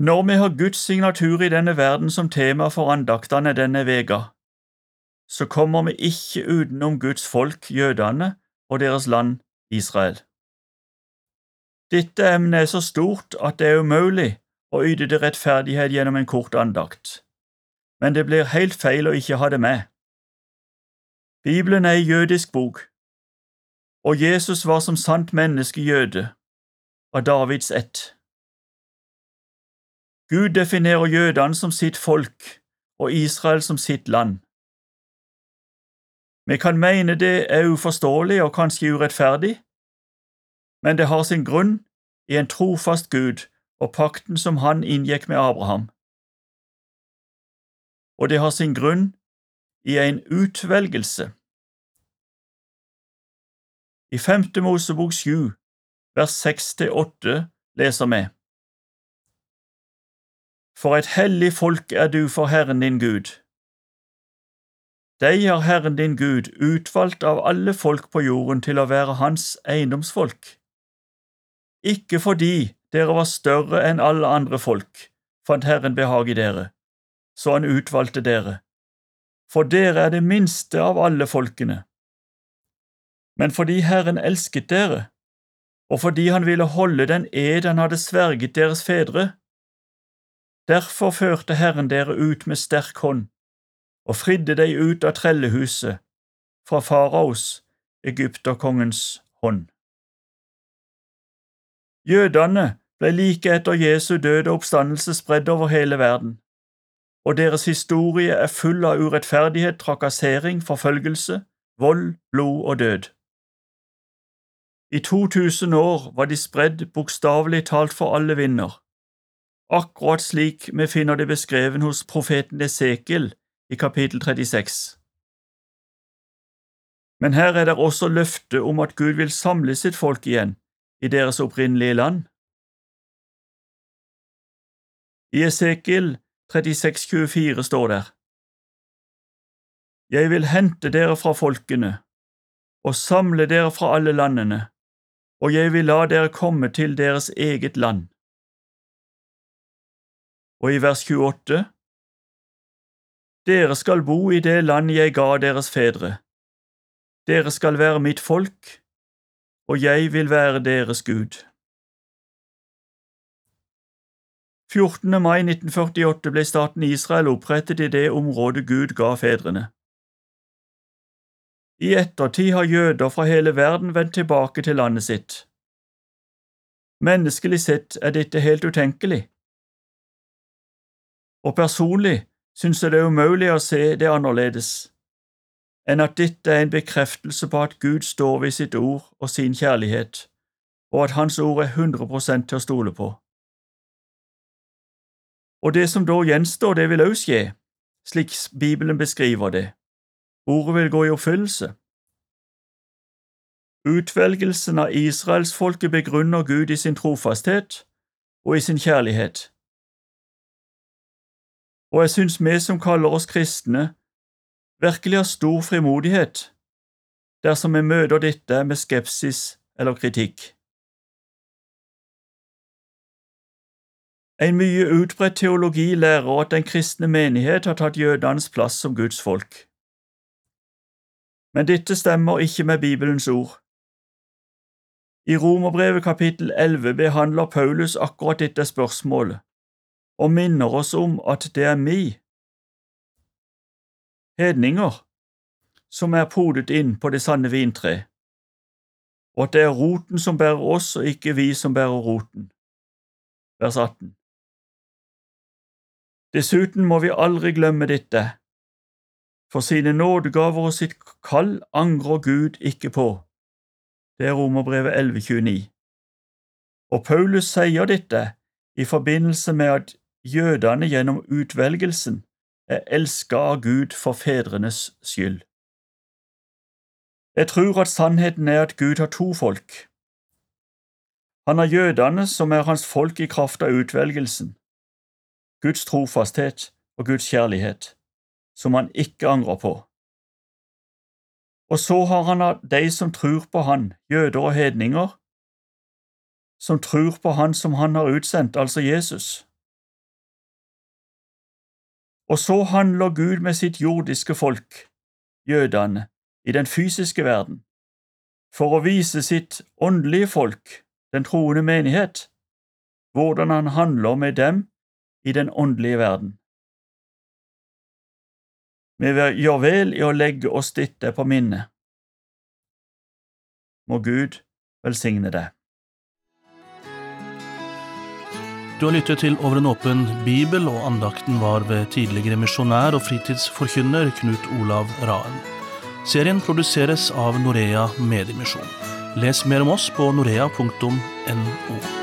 Når vi har Guds signatur i denne verden som tema for andaktene denne vega, så kommer vi ikke utenom Guds folk, jødene, og deres land, Israel. Dette emnet er så stort at det er umulig å yte det rettferdighet gjennom en kort andakt, men det blir helt feil å ikke ha det med. Bibelen er en jødisk bok, og Jesus var som sant menneske jøde, av Davids ett. Gud definerer jødene som sitt folk og Israel som sitt land. Vi kan mene det er uforståelig og kanskje urettferdig, men det har sin grunn i en trofast Gud og pakten som han inngikk med Abraham. Og det har sin grunn i en utvelgelse. I Femte Mosebok 7, vers 6–8 leser vi For et hellig folk er du for Herren din Gud. Deg har Herren din Gud utvalgt av alle folk på jorden til å være hans eiendomsfolk. Ikke fordi dere var større enn alle andre folk, fant Herren behag i dere, så han utvalgte dere, for dere er det minste av alle folkene. Men fordi Herren elsket dere, og fordi han ville holde den ed han hadde sverget deres fedre, derfor førte Herren dere ut med sterk hånd og fridde deg ut av trellehuset, fra faraos, egypterkongens hånd. Jødene ble like etter Jesu død og oppstandelse spredd over hele verden, og deres historie er full av urettferdighet, trakassering, forfølgelse, vold, blod og død. I 2000 år var de spredd bokstavelig talt for alle vinder, akkurat slik vi finner det beskrevet hos profeten Esekiel i kapittel 36. Men her er det også løftet om at Gud vil samle sitt folk igjen i deres opprinnelige land. I Esekiel 36,24 står der Jeg vil hente dere fra folkene og samle dere fra alle landene, og jeg vil la dere komme til deres eget land. Og i vers 28 Dere skal bo i det land jeg ga deres fedre. Dere skal være mitt folk, og jeg vil være deres Gud. 14. mai 1948 ble staten Israel opprettet i det området Gud ga fedrene. I ettertid har jøder fra hele verden vendt tilbake til landet sitt. Menneskelig sett er dette helt utenkelig, og personlig synes jeg det er umulig å se det annerledes enn at dette er en bekreftelse på at Gud står ved sitt ord og sin kjærlighet, og at Hans ord er 100 til å stole på. Og det som da gjenstår, det vil også skje, slik Bibelen beskriver det. Ordet vil gå i oppfyllelse. Utvelgelsen av israelsfolket begrunner Gud i sin trofasthet og i sin kjærlighet. Og jeg syns vi som kaller oss kristne, virkelig har stor frimodighet dersom vi møter dette med skepsis eller kritikk. En mye utbredt teologi lærer at den kristne menighet har tatt jødenes plass som Guds folk. Men dette stemmer ikke med Bibelens ord. I Romerbrevet kapittel 11 behandler Paulus akkurat dette spørsmålet, og minner oss om at det er vi, hedninger, som er podet inn på det sanne vintre, og at det er roten som bærer oss, og ikke vi som bærer roten. Vers 18. Dessuten må vi aldri glemme dette, for sine nådegaver og sitt kall angrer Gud ikke på. Det er Romerbrevet 11,29. Og Paulus sier dette i forbindelse med at jødene gjennom utvelgelsen er elsket av Gud for fedrenes skyld. Jeg tror at sannheten er at Gud har to folk. Han har jødene, som er hans folk i kraft av utvelgelsen, Guds trofasthet og Guds kjærlighet, som han ikke angrer på. Og så har han de som tror på han, jøder og hedninger, som tror på han som han har utsendt, altså Jesus Og så handler Gud med sitt jordiske folk, jødene, i den fysiske verden, for å vise sitt åndelige folk, den troende menighet, hvordan han handler med dem i den åndelige verden. Vi gjør vel i å legge oss dette på minnet. Må Gud velsigne det. Du har lyttet til Over en åpen bibel, og andakten var ved tidligere misjonær og fritidsforkynner Knut Olav Raen. Serien produseres av Norea Mediemisjon. Les mer om oss på norea.no.